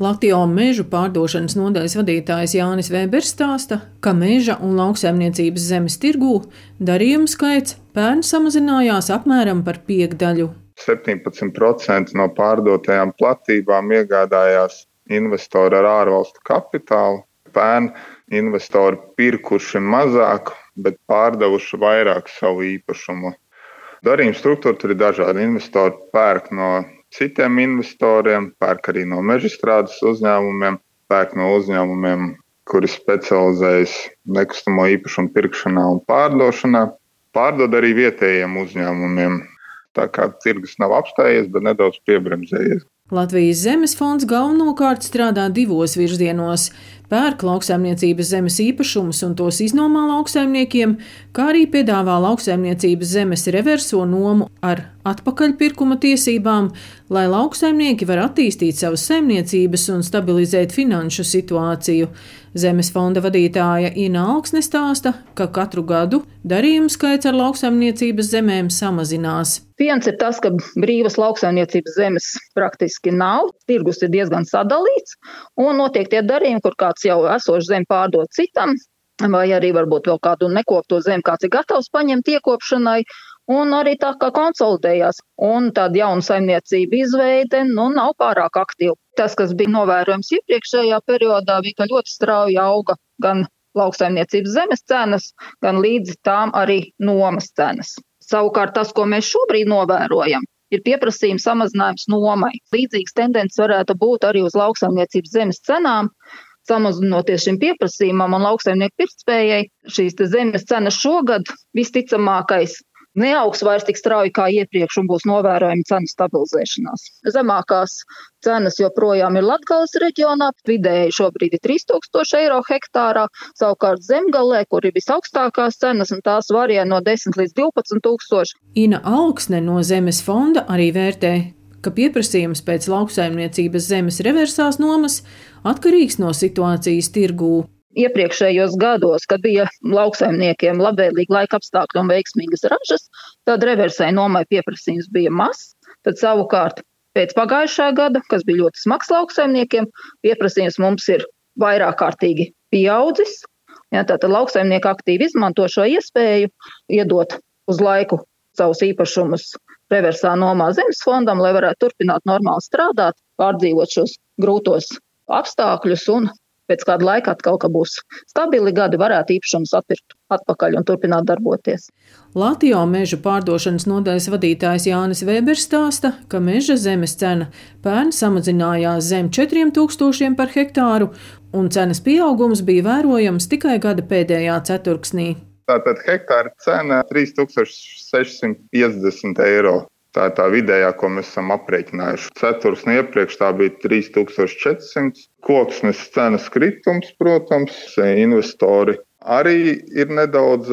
Latvijas mežu pārdošanas nodaļas vadītājs Jānis Vēbers stāsta, ka meža un lauksaimniecības zemes tirgū darījumu skaits pērn samazinājās apmēram par piekdaļu. 17% no pārdotajām platībām iegādājās investori ar ārvalstu kapitālu. Pērn investori pirkuši mazāk, bet pārdevuši vairāk savu īpašumu. Darījuma struktūra tur ir dažāda. Investori pērk no citiem investoriem, pērk arī no mežstrādes uzņēmumiem, pērk no uzņēmumiem, kuri specializējas nekustamo īpašumu pirkšanā un pārdošanā, pārdod arī vietējiem uzņēmumiem. Tā kā tirgus nav apstājies, bet nedaudz piebremzējies. Latvijas zemes fonds galvenokārt strādā divos virzienos - pērk lauksaimniecības zemes īpašumus un tos iznomā lauksaimniekiem, kā arī piedāvā lauksaimniecības zemes reverso nomu ar atpakaļpirkuma tiesībām, lai lauksaimnieki var attīstīt savas saimniecības un stabilizēt finanšu situāciju. Zemes fonda vadītāja Ina Alksne stāsta, ka katru gadu darījumu skaits ar lauksaimniecības zemēm samazinās. Viens ir tas, ka brīvas lauksaimniecības zemes praktiski nav, tirgus ir diezgan sadalīts, un notiek tie darījumi, kur kāds jau esošu zemi pārdod citam, vai arī varbūt vēl kādu nekopto zemi kāds ir gatavs paņemt iekopšanai, un arī tā kā konsolidējās. Un tāda jauna saimniecība izveide nu, nav pārāk aktīva. Tas, kas bija novērojams iepriekšējā periodā, bija, ka ļoti strauji auga gan lauksaimniecības zemes cenas, gan līdzi tām arī nomas cenas. Savukārt tas, ko mēs šobrīd novērojam, ir pieprasījuma samazinājums nomai. Līdzīgas tendences varētu būt arī uz lauksaimniecības zemes cenām. Samazinoties šim pieprasījumam un lauksaimnieku pirktspējai, šīs zemes cenas šogad visticamākais neaugs vairs tik strauji kā iepriekš un būs novērojama cenu stabilizēšanās. Zemākās cenas joprojām ir Latgales reģionā, vidēji šobrīd ir 3000 eiro hektārā, savukārt zemgalē, kur ir visaugstākās cenas, un tās varē no 10 līdz 12 tūkstoši. Ina Augsne no Zemes fonda arī vērtē, ka pieprasījums pēc lauksaimniecības zemes reversās nomas atkarīgs no situācijas tirgū. Iepriekšējos gados, kad bija lauksaimniekiem labvēlīgi laika apstākļi un veiksmīgas ražas, tad reversē nomai pieprasījums bija mazs. Tad savukārt pēc pagājušā gada, kas bija ļoti smags lauksaimniekiem, pieprasījums mums ir vairāk kārtīgi pieaudzis. Ja, tātad lauksaimnieki aktīvi izmanto šo iespēju iedot uz laiku savus īpašumus reversā nomā zemes fondam, lai varētu turpināt normāli strādāt, pārdzīvot šos grūtos apstākļus un pēc kāda laika atkal, ka būs stabili gadi, varētu īpašumus atpirkt atpakaļ un turpināt darboties. Latvijā meža pārdošanas nodaļas vadītājs Jānis Vēbers stāsta, ka meža zemes cena pērn samazinājās zem 4000 par hektāru, un cenas pieaugums bija vērojams tikai gada pēdējā ceturksnī. Tātad hektāra cena 3650 eiro. Tā ir tā vidējā, ko mēs esam aprēķinājuši. Ceturksni iepriekš tā bija 3400. Koksnes cenas kritums, protams, investori arī ir nedaudz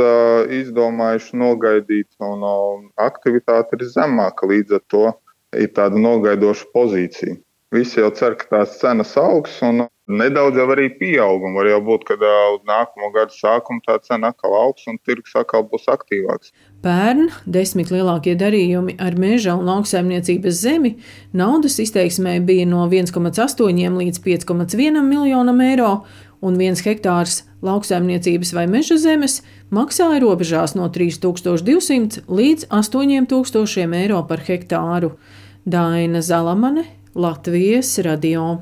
izdomājuši nogaidīt, un aktivitāte ir zemāka. Līdz ar to ir tāda nogaidoša pozīcija. Visi jau cer, ka tās cenas augs, un Nedaudz jau arī pieauguma var jau būt, kad uz nākamo gadu sākuma tā cena atkal augs un tirgus atkal būs aktīvāks. Pērn desmit lielākie darījumi ar meža un lauksaimniecības zemi naudas izteiksmē bija no 1,8 līdz 5,1 miljonam eiro, un viens hektārs lauksaimniecības vai meža zemes maksāja robežās no 3200 līdz 8000 eiro par hektāru. Daina Zalamane, Latvijas radio.